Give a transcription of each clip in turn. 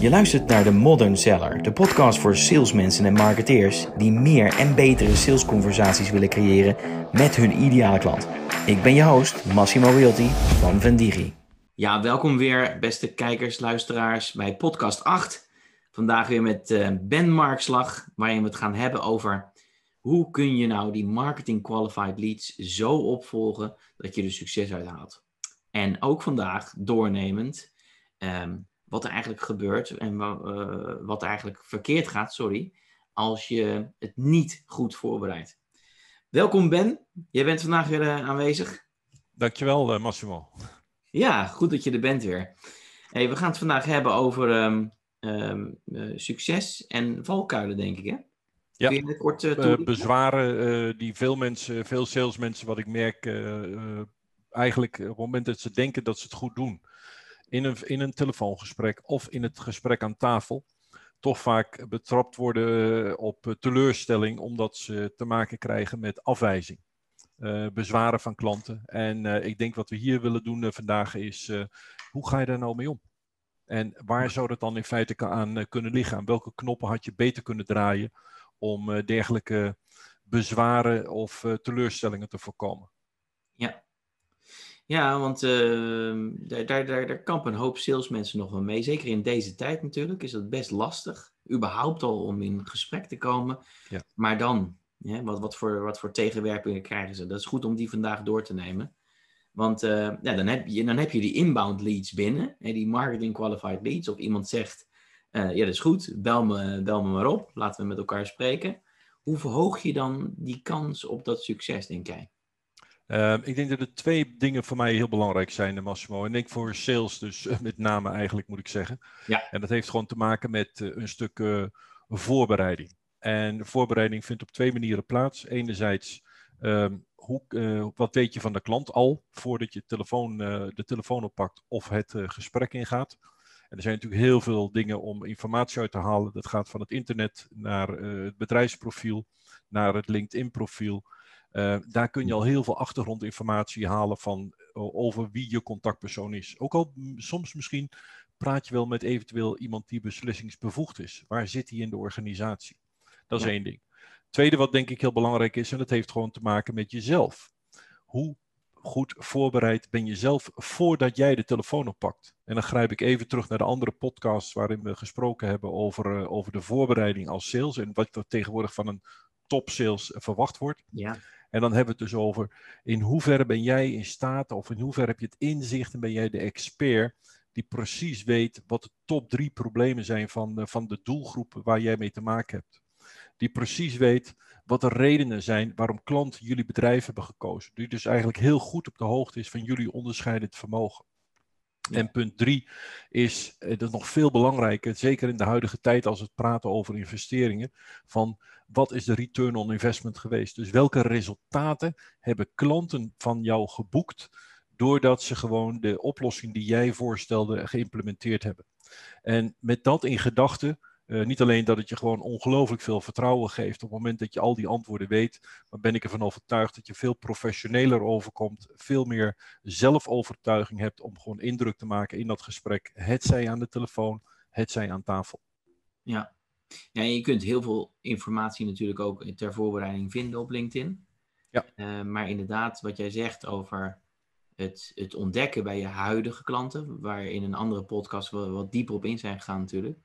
Je luistert naar de Modern Seller, de podcast voor salesmensen en marketeers die meer en betere salesconversaties willen creëren met hun ideale klant. Ik ben je host, Massimo Realty van Vendigi. Ja, welkom weer, beste kijkers, luisteraars, bij podcast 8. Vandaag weer met uh, Ben Markslag, waarin we het gaan hebben over hoe kun je nou die marketing qualified leads zo opvolgen dat je er succes uit haalt. En ook vandaag doornemend um, wat er eigenlijk gebeurt en uh, wat er eigenlijk verkeerd gaat, sorry, als je het niet goed voorbereidt. Welkom Ben, jij bent vandaag weer uh, aanwezig. Dankjewel uh, Massimo. Ja, goed dat je er bent weer. Hey, we gaan het vandaag hebben over um, um, succes en valkuilen, denk ik hè? Ja, kort, bezwaren die veel mensen, veel salesmensen, wat ik merk, eigenlijk op het moment dat ze denken dat ze het goed doen, in een, in een telefoongesprek of in het gesprek aan tafel toch vaak betrapt worden eh, op teleurstelling omdat ze te maken krijgen met afwijzing. Uh, bezwaren van klanten. En ik denk wat we hier willen doen vandaag is, hoe ga je daar nou mee om? En waar zou dat dan in feite aan kunnen liggen? Aan welke knoppen had je beter kunnen draaien om dergelijke bezwaren of teleurstellingen te voorkomen? Ja, ja, want uh, daar, daar, daar, daar kampen een hoop salesmensen nog wel mee. Zeker in deze tijd natuurlijk is dat best lastig. Überhaupt al om in gesprek te komen. Ja. Maar dan, wat, wat, voor, wat voor tegenwerpingen krijgen ze? Dat is goed om die vandaag door te nemen. Want uh, ja, dan, heb je, dan heb je die inbound leads binnen. Hè, die marketing qualified leads. Of iemand zegt, uh, ja dat is goed, bel me, bel me maar op. Laten we met elkaar spreken. Hoe verhoog je dan die kans op dat succes, denk jij? Uh, ik denk dat er twee dingen voor mij heel belangrijk zijn, Massimo. En ik voor sales dus uh, met name eigenlijk, moet ik zeggen. Ja. En dat heeft gewoon te maken met uh, een stuk eh, voorbereiding. En voorbereiding vindt op twee manieren plaats. Enerzijds, um, hoe, wat weet je van de klant al voordat je telefoon, de telefoon oppakt of het gesprek ingaat. En er zijn natuurlijk heel veel dingen om informatie uit te halen. Dat gaat van het internet naar het bedrijfsprofiel, naar het LinkedIn-profiel. Uh, daar kun je al heel veel achtergrondinformatie halen van uh, over wie je contactpersoon is. Ook al soms misschien praat je wel met eventueel iemand die beslissingsbevoegd is. Waar zit hij in de organisatie? Dat is ja. één ding. Tweede wat denk ik heel belangrijk is, en dat heeft gewoon te maken met jezelf. Hoe goed voorbereid ben je zelf voordat jij de telefoon oppakt? En dan grijp ik even terug naar de andere podcasts waarin we gesproken hebben over, uh, over de voorbereiding als sales en wat er tegenwoordig van een top sales verwacht wordt. Ja. En dan hebben we het dus over in hoeverre ben jij in staat of in hoeverre heb je het inzicht en ben jij de expert die precies weet wat de top drie problemen zijn van, de, van de doelgroep waar jij mee te maken hebt. Die precies weet wat de redenen zijn waarom klanten jullie bedrijf hebben gekozen. Die dus eigenlijk heel goed op de hoogte is van jullie onderscheidend vermogen. En punt drie is, eh, dat is nog veel belangrijker, zeker in de huidige tijd als we praten over investeringen, van wat is de return on investment geweest? Dus welke resultaten hebben klanten van jou geboekt doordat ze gewoon de oplossing die jij voorstelde geïmplementeerd hebben? En met dat in gedachten uh, niet alleen dat het je gewoon ongelooflijk veel vertrouwen geeft op het moment dat je al die antwoorden weet, maar ben ik ervan overtuigd dat je veel professioneler overkomt, veel meer zelfovertuiging hebt om gewoon indruk te maken in dat gesprek, het zij aan de telefoon, het zij aan tafel. Ja. Ja, je kunt heel veel informatie natuurlijk ook ter voorbereiding vinden op LinkedIn. Ja. Uh, maar inderdaad, wat jij zegt over het, het ontdekken bij je huidige klanten, waar in een andere podcast we wat dieper op in zijn gegaan natuurlijk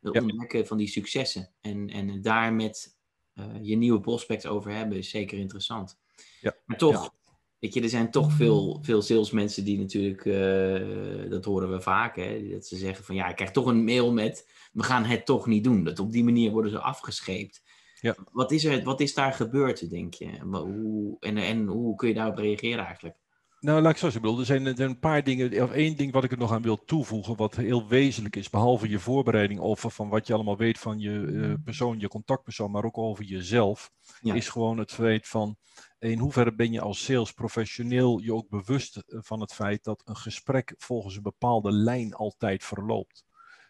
het ja. ontdekken van die successen. En, en daar met uh, je nieuwe prospects over hebben is zeker interessant. Ja. Maar toch. Weet je, er zijn toch veel, veel salesmensen die natuurlijk, uh, dat horen we vaak, hè, dat ze zeggen van ja, ik krijg toch een mail met, we gaan het toch niet doen. Dat op die manier worden ze afgescheept. Ja. Wat, is er, wat is daar gebeurd, denk je? Hoe, en, en hoe kun je daarop reageren eigenlijk? Nou, laat ik zo zeggen. Er zijn, er een paar dingen, of één ding wat ik er nog aan wil toevoegen, wat heel wezenlijk is, behalve je voorbereiding over van wat je allemaal weet van je uh, persoon, je contactpersoon, maar ook over jezelf, ja. is gewoon het feit van in hoeverre ben je als sales professioneel je ook bewust eh, van het feit dat een gesprek volgens een bepaalde lijn altijd verloopt.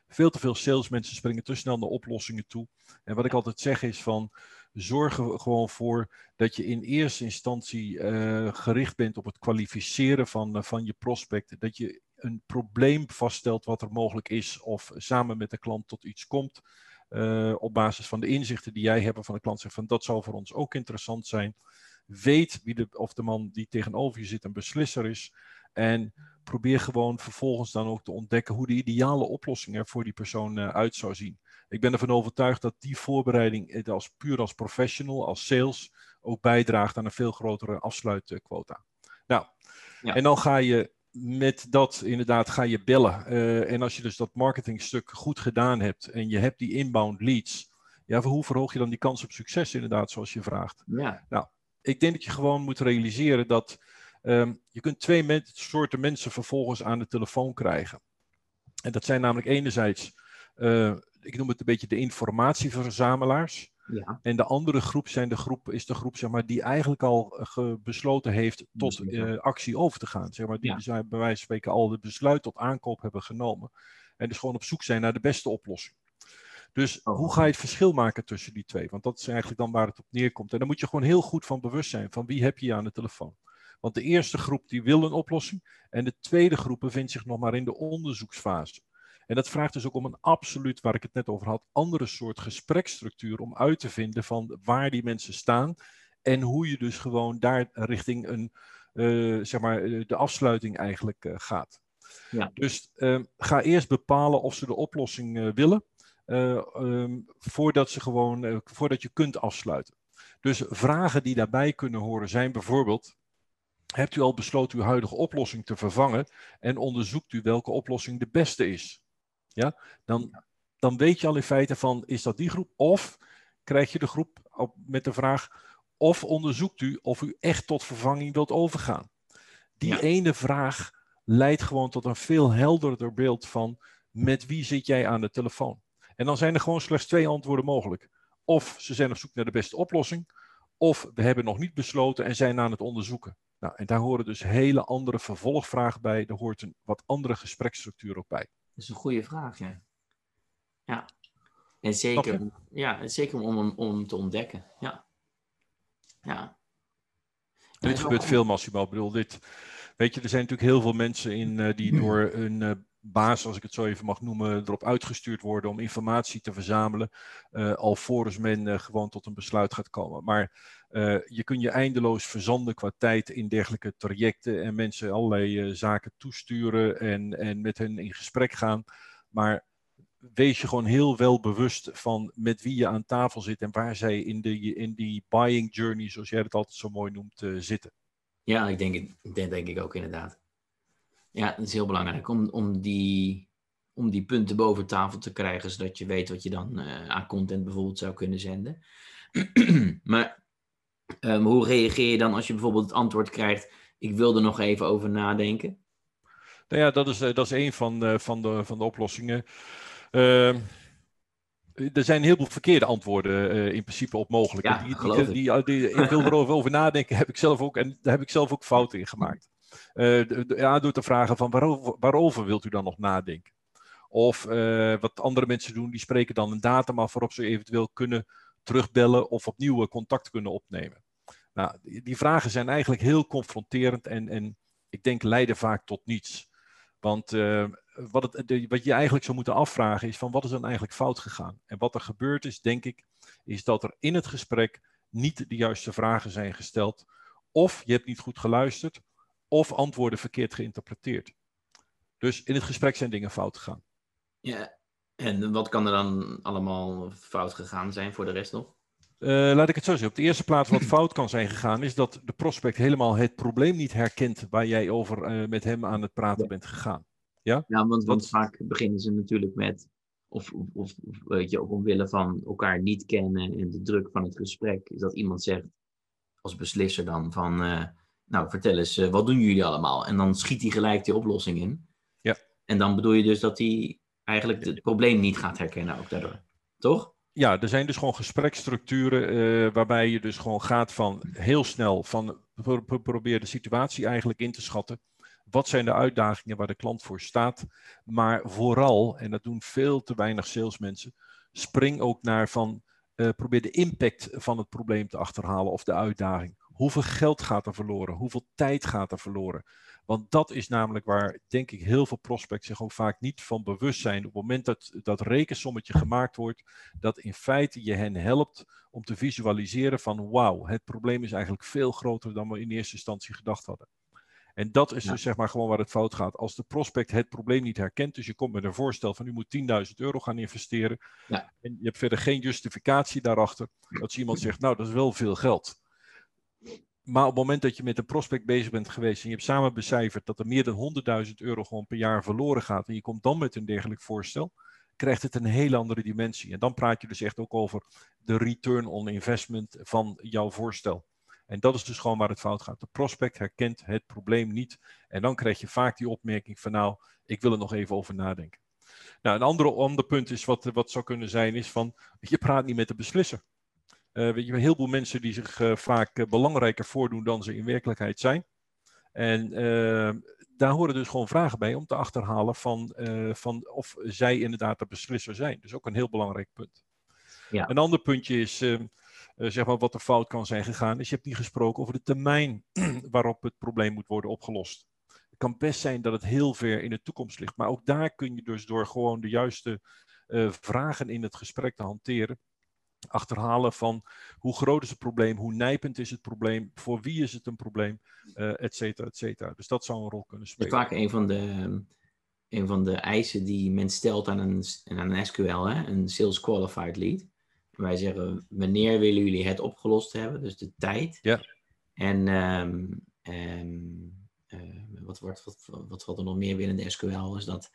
Veel te veel salesmensen springen te snel naar oplossingen toe. En wat ik altijd zeg is van zorg er gewoon voor dat je in eerste instantie uh, gericht bent op het kwalificeren van, uh, van je prospect. Dat je een probleem vaststelt wat er mogelijk is, of samen met de klant tot iets komt. Uh, op basis van de inzichten die jij hebt van de klant, zegt van dat zou voor ons ook interessant zijn. Weet wie de, of de man die tegenover je zit een beslisser is. En probeer gewoon vervolgens dan ook te ontdekken hoe de ideale oplossing er voor die persoon uh, uit zou zien. Ik ben ervan overtuigd dat die voorbereiding als, puur als professional, als sales, ook bijdraagt aan een veel grotere afsluitquota. Nou, ja. en dan ga je met dat inderdaad ga je bellen. Uh, en als je dus dat marketingstuk goed gedaan hebt en je hebt die inbound leads, ja, hoe verhoog je dan die kans op succes inderdaad, zoals je vraagt? Ja. Nou, ik denk dat je gewoon moet realiseren dat um, je kunt twee men soorten mensen vervolgens aan de telefoon krijgen. En dat zijn namelijk enerzijds, uh, ik noem het een beetje de informatieverzamelaars. Ja. En de andere groep, zijn de groep is de groep zeg maar, die eigenlijk al besloten heeft tot uh, actie over te gaan. Zeg maar, die ja. zijn bij wijze van spreken al het besluit tot aankoop hebben genomen. En dus gewoon op zoek zijn naar de beste oplossing. Dus oh. hoe ga je het verschil maken tussen die twee? Want dat is eigenlijk dan waar het op neerkomt. En dan moet je gewoon heel goed van bewust zijn van wie heb je aan de telefoon. Want de eerste groep die wil een oplossing en de tweede groep bevindt zich nog maar in de onderzoeksfase. En dat vraagt dus ook om een absoluut, waar ik het net over had, andere soort gespreksstructuur om uit te vinden van waar die mensen staan en hoe je dus gewoon daar richting een, uh, zeg maar, eh, de afsluiting eigenlijk uh, gaat. Ja. Dus uh, ga eerst bepalen of ze de oplossing willen, um, voordat, ze gewoon, voordat je kunt afsluiten. Dus vragen die daarbij kunnen horen zijn bijvoorbeeld, hebt u al besloten uw huidige oplossing te vervangen en onderzoekt u welke oplossing de beste is? Ja, dan, dan weet je al in feite van, is dat die groep? Of krijg je de groep op, met de vraag, of onderzoekt u of u echt tot vervanging wilt overgaan? Die ene vraag leidt gewoon tot een veel helderder beeld van, met wie zit jij aan de telefoon? En dan zijn er gewoon slechts twee antwoorden mogelijk. Of ze zijn op zoek naar de beste oplossing, of we hebben nog niet besloten en zijn aan het onderzoeken. Nou, en daar horen dus hele andere vervolgvragen bij. Er hoort een wat andere gespreksstructuur ook bij. Dat is een goede vraag, ja. Ja. En zeker, ja, zeker om, om te ontdekken. Ja. Ja. dit gebeurt veel, Massimo. Ik bedoel, dit, weet je, er zijn natuurlijk heel veel mensen in uh, die door een uh, baas, als ik het zo even mag noemen, erop uitgestuurd worden om informatie te verzamelen, uh, alvorens men gewoon tot een besluit gaat komen. Maar je kunt je eindeloos verzanden qua tijd in dergelijke trajecten en mensen allerlei zaken toesturen en, en met hen in gesprek gaan. Maar wees je gewoon heel wel bewust van met wie je aan tafel zit en waar zij in, de, in die buying journey, zoals jij het altijd zo mooi noemt, zitten. Ja, ik denk, dat denk ik ook inderdaad. Ja, het is heel belangrijk om, om, die, om die punten boven tafel te krijgen, zodat je weet wat je dan uh, aan content bijvoorbeeld zou kunnen zenden. maar um, hoe reageer je dan als je bijvoorbeeld het antwoord krijgt, ik wil er nog even over nadenken? Nou ja, dat is, eh, dat is een van, uh, van, de, van de oplossingen. Uh, er zijn heel veel verkeerde antwoorden uh, in principe op mogelijk. Ja, die, die, die, die, ik wil erover over nadenken, heb ik zelf ook, en daar heb ik zelf ook fouten in gemaakt. Uh, ja, door te vragen van waarover, waarover wilt u dan nog nadenken? Of uh, wat andere mensen doen, die spreken dan een datum af waarop ze eventueel kunnen terugbellen of opnieuw contact kunnen opnemen. Nou, die, vragen zijn eigenlijk heel confronterend en, en ik denk leiden vaak tot niets. Want wat, het, de, wat je eigenlijk zou moeten afvragen is van wat is dan eigenlijk fout gegaan? En wat er gebeurd is, denk ik, is dat er in het gesprek niet de juiste vragen zijn gesteld. Of je hebt niet goed geluisterd, of antwoorden verkeerd geïnterpreteerd. Dus in het gesprek zijn dingen fout gegaan. Ja, en wat kan er dan allemaal fout gegaan zijn voor de rest nog? Uh, laat ik het zo zeggen. Op de eerste plaats wat fout kan zijn gegaan, is dat de prospect helemaal het probleem niet herkent waar jij over uh, met hem aan het praten bent gegaan. Ja, ja want, want vaak beginnen ze natuurlijk met, of, of, of weet je, omwille van elkaar niet kennen en de druk van het gesprek, is dat iemand zegt, als beslisser dan, van, uh, nou vertel eens, uh, wat doen jullie allemaal? En dan schiet hij gelijk die oplossing in. Ja. En dan bedoel je dus dat hij eigenlijk het probleem niet gaat herkennen ook daardoor, toch? Ja, er zijn dus gewoon gespreksstructuren uh, waarbij je dus gewoon gaat van heel snel van probeer de situatie eigenlijk in te schatten. Wat zijn de uitdagingen waar de klant voor staat? Maar vooral, en dat doen veel te weinig salesmensen, spring ook naar van uh, probeer de impact van het probleem te achterhalen of de uitdaging. Hoeveel geld gaat er verloren? Hoeveel tijd gaat er verloren? Want dat is namelijk waar, denk ik, heel veel prospects zich ook vaak niet van bewust zijn. Op het moment dat dat rekensommetje gemaakt wordt, dat in feite je hen helpt om te visualiseren van wauw, het probleem is eigenlijk veel groter dan we in eerste instantie gedacht hadden. En dat is dus zeg maar gewoon waar het fout gaat. Als de prospect het probleem niet herkent, dus je komt met een voorstel van u moet 10.000 euro gaan investeren. Ja. En je hebt verder geen justificatie daarachter. Dat iemand zegt, nou dat is wel veel geld. Maar op het moment dat je met een prospect bezig bent geweest en je hebt samen becijferd dat er meer dan 100.000 euro gewoon per jaar verloren gaat en je komt dan met een dergelijk voorstel, krijgt het een hele andere dimensie. En dan praat je dus echt ook over de return on investment van jouw voorstel. En dat is dus gewoon waar het fout gaat. De prospect herkent het probleem niet. En dan krijg je vaak die opmerking van nou, ik wil er nog even over nadenken. Nou, een andere, ander punt is wat, wat zou kunnen zijn, is van je praat niet met de beslisser. Uh, weet je, een heleboel mensen die zich uh, vaak uh, belangrijker voordoen dan ze in werkelijkheid zijn. En daar horen dus gewoon vragen bij om te achterhalen van, van of zij inderdaad de beslisser zijn. Dus ook een heel belangrijk punt. Ja. Een ander puntje is, zeg maar, wat er fout kan zijn gegaan, is je hebt niet gesproken over de termijn waarop het probleem moet worden opgelost. Het kan best zijn dat het heel ver in de toekomst ligt, maar ook daar kun je dus door gewoon de juiste vragen in het gesprek te hanteren, achterhalen van hoe groot is het probleem, hoe nijpend is het probleem, voor wie is het een probleem, uh, et cetera, et cetera. Dus dat zou een rol kunnen spelen. Vaak een van de, een van de eisen die men stelt aan een, aan een SQL, hè, een Sales Qualified Lead. Wij zeggen, wanneer willen jullie het opgelost hebben, dus de tijd. Ja. En um, uh, wat, wordt, wat, wat valt er nog meer binnen de SQL, is dat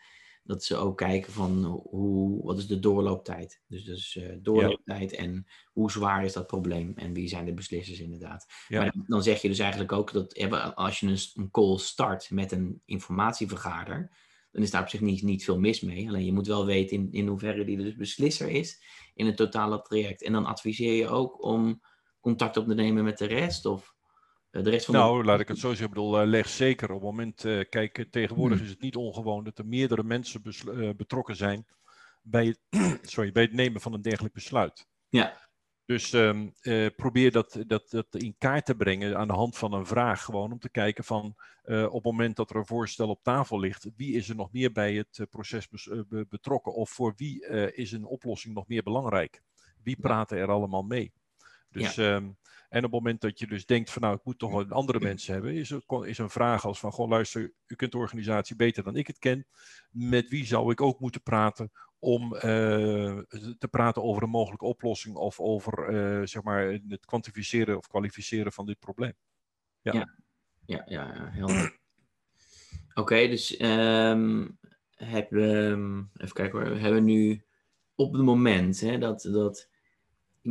dat ze ook kijken van hoe, wat is de doorlooptijd. Dus, dus uh, doorlooptijd en hoe zwaar is dat probleem en wie zijn de beslissers inderdaad. Ja. Maar dan, zeg je dus eigenlijk ook dat als je een, een call start met een informatievergader, dan is daar op zich niet, niet veel mis mee. Alleen je moet wel weten in, in hoeverre die dus beslisser is in het totale traject. En dan adviseer je ook om contact op te nemen met de rest of eh, de rest van nou, laat ik het zo zeggen. Ik bedoel, uh, leg zeker. Op het moment, uh, kijk, tegenwoordig hmm. is het niet ongewoon dat er meerdere mensen betrokken zijn bij het, sorry, bij het nemen van een dergelijk besluit. Ja. Dus um, probeer dat, dat, dat in kaart te brengen aan de hand van een vraag. Gewoon om te kijken van op het moment dat er een voorstel op tafel ligt, wie is er nog meer bij het proces betrokken? Of voor wie is een oplossing nog meer belangrijk? Wie praten er allemaal mee? Dus ja. um, en op het moment dat je dus denkt van nou, ik moet toch wel andere mensen hebben, is, is een vraag als van, goh luister, u kunt de organisatie beter dan ik het ken. Met wie zou ik ook moeten praten om uh, te praten over een mogelijke oplossing of over uh, zeg maar het kwantificeren of kwalificeren van dit probleem? Ja, ja, ja, ja heel Oké, dus um, hebben we, even kijken we hebben nu op het moment hè, dat, dat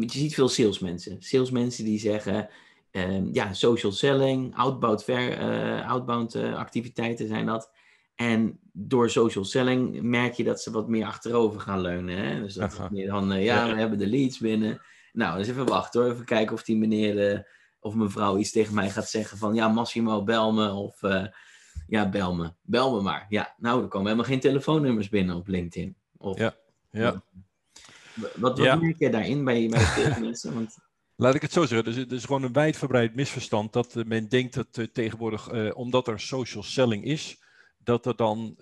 je ziet veel salesmensen. Salesmensen die zeggen, um, ja, social selling, outbound, ver, uh, outbound uh, activiteiten zijn dat. En door social selling merk je dat ze wat meer achterover gaan leunen. Hè? Dus dat is meer dan, uh, ja, we hebben de leads binnen. Nou, dus even wachten hoor. Even kijken of die meneer of mevrouw iets tegen mij gaat zeggen van, ja, Massimo, bel me. Of, ja, bel me. Bel me maar. Ja, nou, er komen helemaal geen telefoonnummers binnen op LinkedIn. Of, ja, ja. Wat, wat ja. merk je daarin bij, bij mensen? Want... Laat ik het zo zeggen. Dus het is gewoon een wijdverbreid misverstand dat uh, men denkt dat uh, tegenwoordig, uh, omdat er social selling is, dat er dan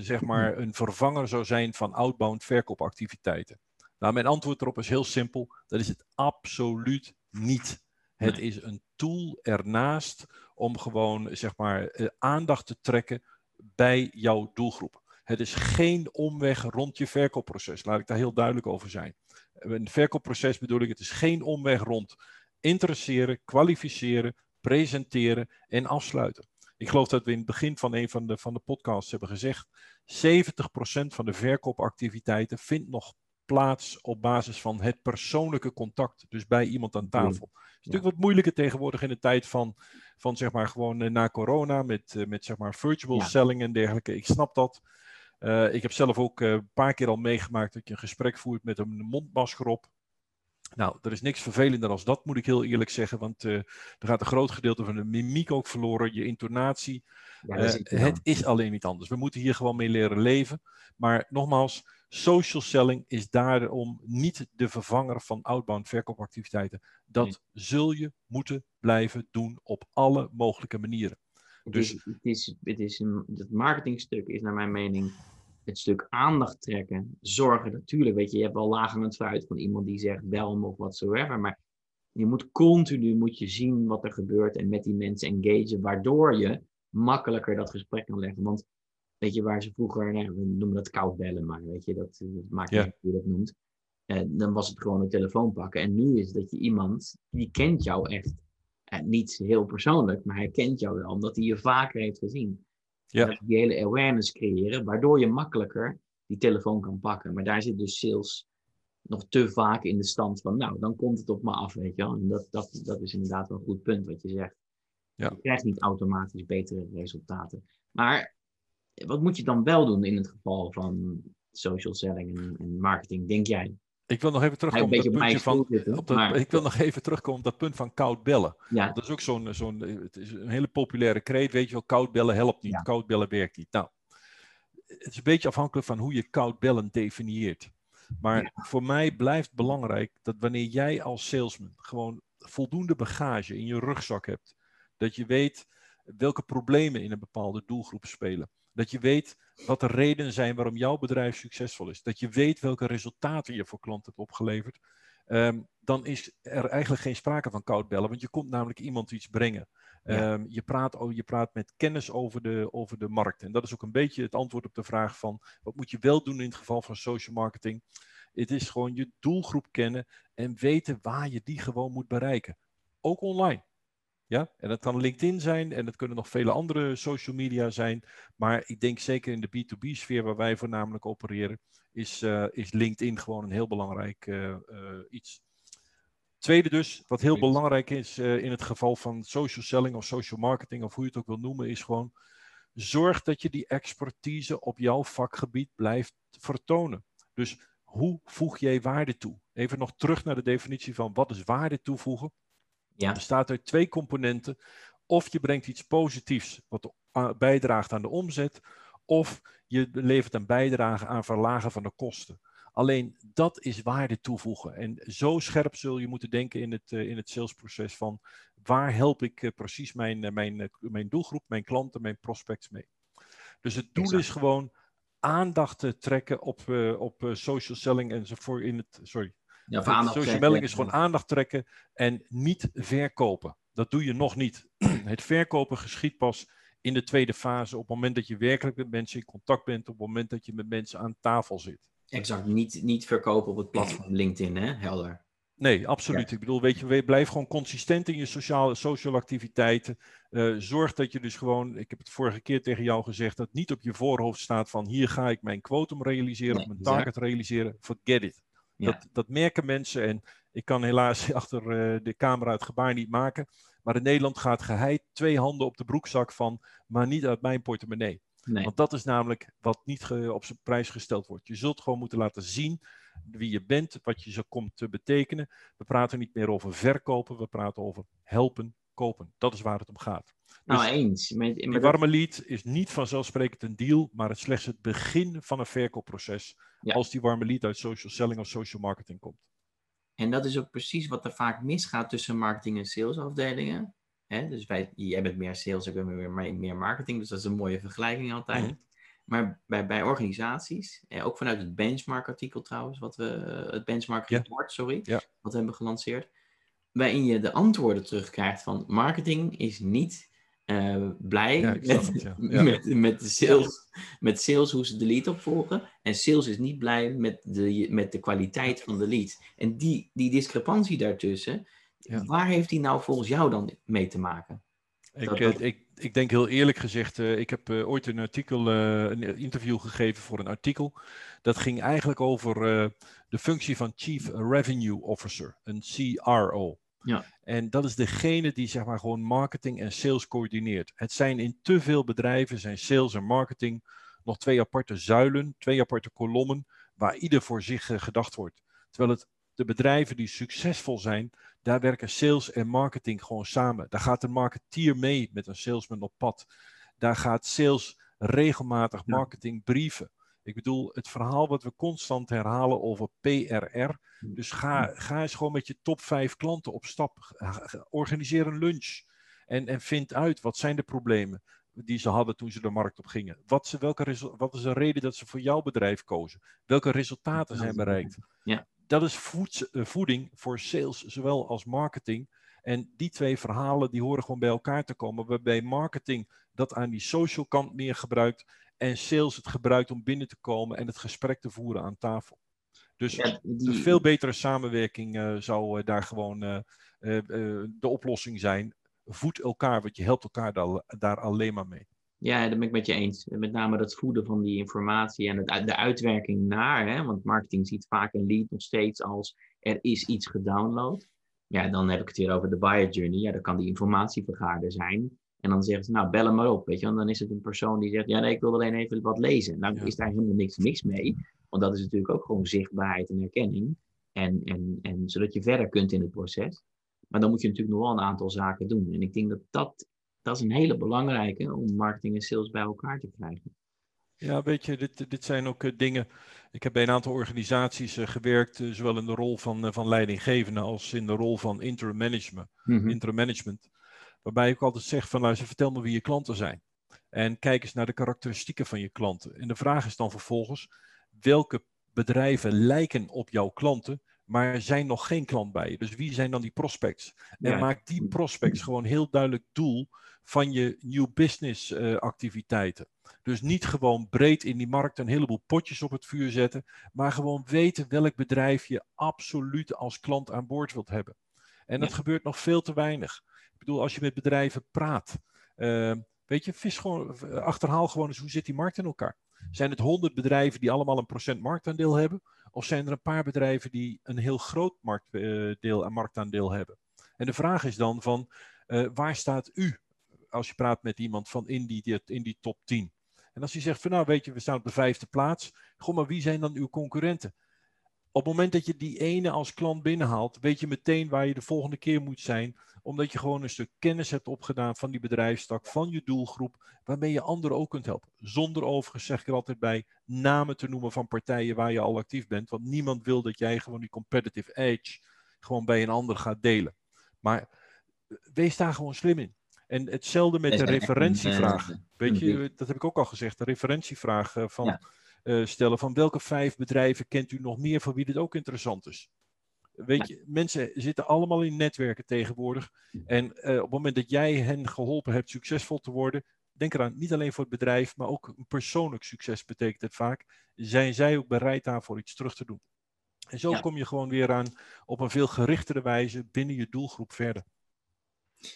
zeg maar een vervanger zou zijn van outbound verkoopactiviteiten. Nou, mijn antwoord erop is heel simpel. Dat is het absoluut niet. Het is een tool ernaast om gewoon zeg maar aandacht te trekken bij jouw doelgroep. Het is geen omweg rond je verkoopproces. Laat ik daar heel duidelijk over zijn. Een verkoopproces bedoel ik, het is geen omweg rond interesseren, kwalificeren, presenteren en afsluiten. Ik geloof dat we in het begin van een van de, van de podcasts hebben gezegd, 70% van de verkoopactiviteiten vindt nog plaats op basis van het persoonlijke contact, dus bij iemand aan tafel. Het is natuurlijk wat moeilijker tegenwoordig in de tijd van, van zeg maar gewoon eh, na corona, met, eh, met zeg maar virtual selling en dergelijke. Ik snap dat. Uh, ik heb zelf ook uh, een paar keer al meegemaakt dat je een gesprek voert met een mondmasker op. Nou, er is niks vervelender als dat, moet ik heel eerlijk zeggen. Want uh, er gaat een groot gedeelte van de mimiek ook verloren, je intonatie. Ja, het is alleen niet anders. We moeten hier gewoon mee leren leven. Maar nogmaals, social selling is daarom niet de vervanger van outbound verkoopactiviteiten. Dat zul je moeten blijven doen op alle mogelijke manieren. Het, dus, is, het, is, het, is een, het marketingstuk is naar mijn mening het stuk aandacht trekken. Zorgen natuurlijk, weet je, je hebt wel lagen het fruit van iemand die zegt bel me of whatsoever. Maar je moet continu moet je zien wat er gebeurt en met die mensen engagen, waardoor je makkelijker dat gesprek kan leggen. Want weet je, waar ze vroeger, nou, we noemen dat koud bellen, maar weet je, dat, dat maakt niet uit hoe je dat noemt. Eh, dan was het gewoon een telefoon pakken. En nu is dat je iemand, die kent jou echt. Eh, niet heel persoonlijk, maar hij kent jou wel, omdat hij je vaker heeft gezien. Ja. Dat die hele awareness creëren, waardoor je makkelijker die telefoon kan pakken. Maar daar zit dus sales nog te vaak in de stand van, nou, dan komt het op me af, weet je wel. En dat, dat, dat is inderdaad wel een goed punt wat je zegt. Ja. Je krijgt niet automatisch betere resultaten. Maar wat moet je dan wel doen in het geval van social selling en, en marketing, denk jij? Ik wil nog even terugkomen op dat puntje van. op dat, ik wil nog even terugkomen op dat punt van koud bellen. Ja. Dat is ook zo'n, zo'n het is een hele populaire kreet, weet je wel, koud bellen helpt niet, koud bellen werkt niet. Nou, het is een beetje afhankelijk van hoe je koud bellen definieert. Maar voor mij blijft belangrijk dat wanneer jij als salesman gewoon voldoende bagage in je rugzak hebt, dat je weet welke problemen in een bepaalde doelgroep spelen. Dat je weet wat de redenen zijn waarom jouw bedrijf succesvol is. Dat je weet welke resultaten je voor klanten hebt opgeleverd. Ehm, dan is er eigenlijk geen sprake van koud bellen, want je komt namelijk iemand iets brengen. Ehm, je, praat, je praat met kennis over de, over de markt. En dat is ook een beetje het antwoord op de vraag van wat moet je wel doen in het geval van social marketing. Het is gewoon je doelgroep kennen en weten waar je die gewoon moet bereiken. Ook online. Ja, en dat kan LinkedIn zijn en dat kunnen nog vele andere social media zijn. Maar ik denk zeker in de B2B-sfeer waar wij voornamelijk opereren, is, uh, is LinkedIn gewoon een heel belangrijk uh, iets. Tweede dus, wat heel belangrijk is in het geval van social selling of social marketing of hoe je het ook wil noemen, is gewoon zorg dat je die expertise op jouw vakgebied blijft vertonen. Dus hoe voeg jij waarde toe? Even nog terug naar de definitie van wat is waarde toevoegen. Ja. Bestaat uit twee componenten. Of je brengt iets positiefs wat bijdraagt aan de omzet, of je levert een bijdrage aan verlagen van de kosten. Alleen dat is waarde toevoegen. En zo scherp zul je moeten denken in het, uh, in het salesproces van waar help ik uh, precies mijn, uh, mijn, mijn doelgroep, mijn klanten, mijn prospects mee. Dus het doel is gewoon aandacht te trekken op, op social selling enzovoort in het, sorry, ja, social melding is gewoon aandacht trekken en niet verkopen. Dat doe je nog niet. Het verkopen geschiet pas in de tweede fase, op het moment dat je werkelijk met mensen in contact bent, op het moment dat je met mensen aan tafel zit. Exact, niet, niet verkopen op het platform LinkedIn, hè? Helder. Nee, absoluut. Ik bedoel, weet je, blijf gewoon consistent in je sociale, social activiteiten. Uh, zorg dat je dus gewoon, ik heb het vorige keer tegen jou gezegd, dat niet op je voorhoofd staat van hier ga ik mijn quotum realiseren of mijn target realiseren. Forget it. Dat, dat merken mensen en ik kan helaas achter uh, de camera het gebaar niet maken. Maar in Nederland gaat geheid twee handen op de broekzak van, maar niet uit mijn portemonnee. Nee. Want dat is namelijk wat niet op zijn prijs gesteld wordt. Je zult gewoon moeten laten zien wie je bent, wat je zo komt te betekenen. We praten niet meer over verkopen, we praten over helpen, kopen. Dat is waar het om gaat. Nou, dus eens. Met, warme lead is niet vanzelfsprekend een deal, maar het slechts het begin van een verkoopproces. Als die warme lead uit social selling of social marketing komt. En dat is ook precies wat er vaak misgaat tussen marketing en salesafdelingen. Hè? Dus wij, jij bent meer sales, ik ben meer, meer marketing, dus dat is een mooie vergelijking altijd. Mhm. Maar bij, bij organisaties, ook vanuit het benchmark-artikel trouwens, wat we, het benchmark-report, sorry, wat we hebben gelanceerd, waarin je de antwoorden terugkrijgt van marketing is niet uh, blij met, Met, met, de sales, met sales, hoe ze de lead opvolgen. En sales is niet blij met de, met de kwaliteit van de lead. En die, die discrepantie daartussen, waar heeft die nou volgens jou dan mee te maken? Ik, eh, ik, ik denk heel eerlijk gezegd, uh, ik heb uh, ooit een artikel, een interview gegeven voor een artikel. Dat ging eigenlijk over de functie van Chief Revenue Officer, een CRO. Ja. En dat is degene die zeg maar gewoon marketing en sales coördineert. Het zijn in te veel bedrijven, zijn sales en marketing nog twee aparte zuilen, twee aparte kolommen, waar ieder voor zich uh, gedacht wordt. Terwijl het de bedrijven die succesvol zijn, daar werken sales en marketing gewoon samen. Daar gaat een marketeer mee met een salesman op pad. Daar gaat sales regelmatig marketing brieven. Ik bedoel, het verhaal wat we constant herhalen over PRR. Dus ga, ga eens gewoon met je top 5 klanten op stap. Organiseer een lunch. En, en vind uit wat zijn de problemen die ze hadden toen ze de markt op gingen. Wat, ze, welke, wat is de reden dat ze voor jouw bedrijf kozen? Welke resultaten zijn bereikt? Ja. Dat is eh, voeding voor sales, zowel als marketing. En die twee verhalen die horen gewoon bij elkaar te komen. Waarbij marketing dat aan die social kant meer gebruikt. En sales het gebruikt om binnen te komen en het gesprek te voeren aan tafel. Dus een veel betere samenwerking uh, zou uh, daar gewoon uh, de oplossing zijn. Voed elkaar, want je helpt elkaar daar, daar, alleen maar mee. Ja, dat ben ik met je eens. Met name dat voeden van die informatie en het, de uitwerking naar. Hè? Want marketing ziet vaak een lead nog steeds als er is iets gedownload. Ja, dan heb ik het weer over de buyer journey. Ja, dan kan die informatievergaarder zijn. En dan zeggen ze, nou, bel hem maar op, weet je. En dan is het een persoon die zegt, ja, nee, ik wil alleen even wat lezen. Nou, is daar helemaal niks, niks mee. Want dat is natuurlijk ook gewoon zichtbaarheid en herkenning. En, en, en zodat je verder kunt in het proces. Maar dan moet je natuurlijk nog wel een aantal zaken doen. En ik denk dat dat, dat is een hele belangrijke om marketing en sales bij elkaar te krijgen. Ja, weet je, dit, dit zijn ook uh, dingen. Ik heb bij een aantal organisaties uh, gewerkt, uh, zowel in de rol van, van leidinggevende als in de rol van interim management. Mm interim management. Waarbij ik altijd zeg van luister, vertel me wie je klanten zijn. En kijk eens naar de karakteristieken van je klanten. En de vraag is dan vervolgens, welke bedrijven lijken op jouw klanten, maar zijn nog geen klant bij je? Dus wie zijn dan die prospects? En maak die prospects gewoon heel duidelijk doel van je new business uh, activiteiten. Dus niet gewoon breed in die markt een heleboel potjes op het vuur zetten, maar gewoon weten welk bedrijf je absoluut als klant aan boord wilt hebben. En dat gebeurt nog veel te weinig bedoel, als je met bedrijven praat, uh, weet je, vis gewoon, achterhaal gewoon eens hoe zit die markt in elkaar. Zijn het honderd bedrijven die allemaal een procent marktaandeel hebben? Of zijn er een paar bedrijven die een heel groot marktdeel en marktaandeel hebben? En de vraag is dan van, waar staat u als je praat met iemand van in die, in die top 10? En als hij zegt van nou weet je, we staan op de vijfde plaats. Goh, maar wie zijn dan uw concurrenten? Op het moment dat je die ene als klant binnenhaalt, weet je meteen waar je de volgende keer moet zijn omdat je gewoon een stuk kennis hebt opgedaan van die bedrijfstak, van je doelgroep, waarmee je anderen ook kunt helpen. Zonder overigens, zeg ik er altijd bij, namen te noemen van partijen waar je al actief bent. Want niemand wil dat jij gewoon die competitive edge gewoon bij een ander gaat delen. Maar eh, wees daar gewoon slim in. En hetzelfde met de referentievraag. Weet je, dat heb ik ook al gezegd, de referentievraag eh, van... Eh, stellen van welke vijf bedrijven kent u nog meer voor wie dit ook interessant is. Weet je, mensen zitten allemaal in netwerken tegenwoordig. En uh, op het moment dat jij hen geholpen hebt succesvol te worden, denk eraan, niet alleen voor het bedrijf, maar ook een persoonlijk succes betekent het vaak. Zijn zij ook bereid daarvoor iets terug te doen? En zo kom je gewoon weer aan op een veel gerichtere wijze binnen je doelgroep verder.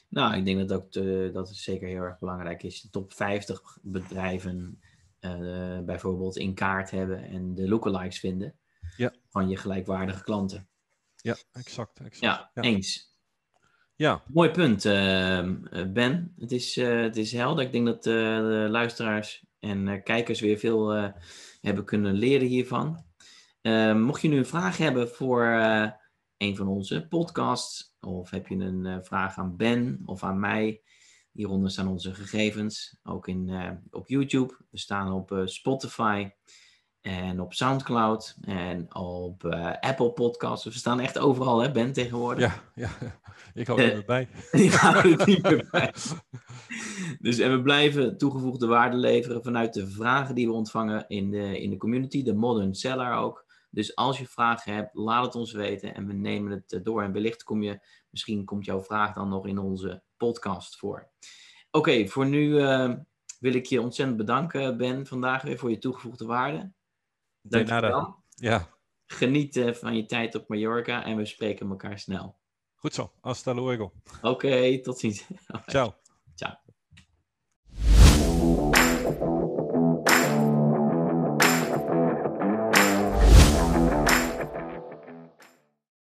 Nou, ik denk dat ook de, dat het zeker heel erg belangrijk is. De top 50 bedrijven uh, bijvoorbeeld in kaart hebben en de lookalikes vinden ja. van je gelijkwaardige klanten. Ja, exact. exact. Ja, eens. Ja. Mooi punt, uh, Ben. Het is, uh, het is helder. Ik denk dat de luisteraars en kijkers weer veel hebben kunnen leren hiervan. Mocht je nu een vraag hebben voor een van onze podcasts, of heb je een vraag aan Ben of aan mij, hieronder staan onze gegevens, ook in, op YouTube. We staan op Spotify. En op Soundcloud en op uh, Apple Podcasts. We staan echt overal, hè, Ben, tegenwoordig. Ja, ja. ik hou er bij. ik hou er niet meer bij. Dus en we blijven toegevoegde waarde leveren vanuit de vragen die we ontvangen in de, in de community, de Modern Seller ook. Dus als je vragen hebt, laat het ons weten en we nemen het eh, door. En wellicht kom je, misschien komt jouw vraag dan nog in onze podcast voor. Oké, voor nu uh, wil ik je ontzettend bedanken, Ben, vandaag weer voor je toegevoegde waarde. Dankjewel. Ja. Geniet uh, van je tijd op Mallorca en we spreken elkaar snel. Goed zo. Hasta luego. Oké, okay, tot ziens. Ciao. Ciao.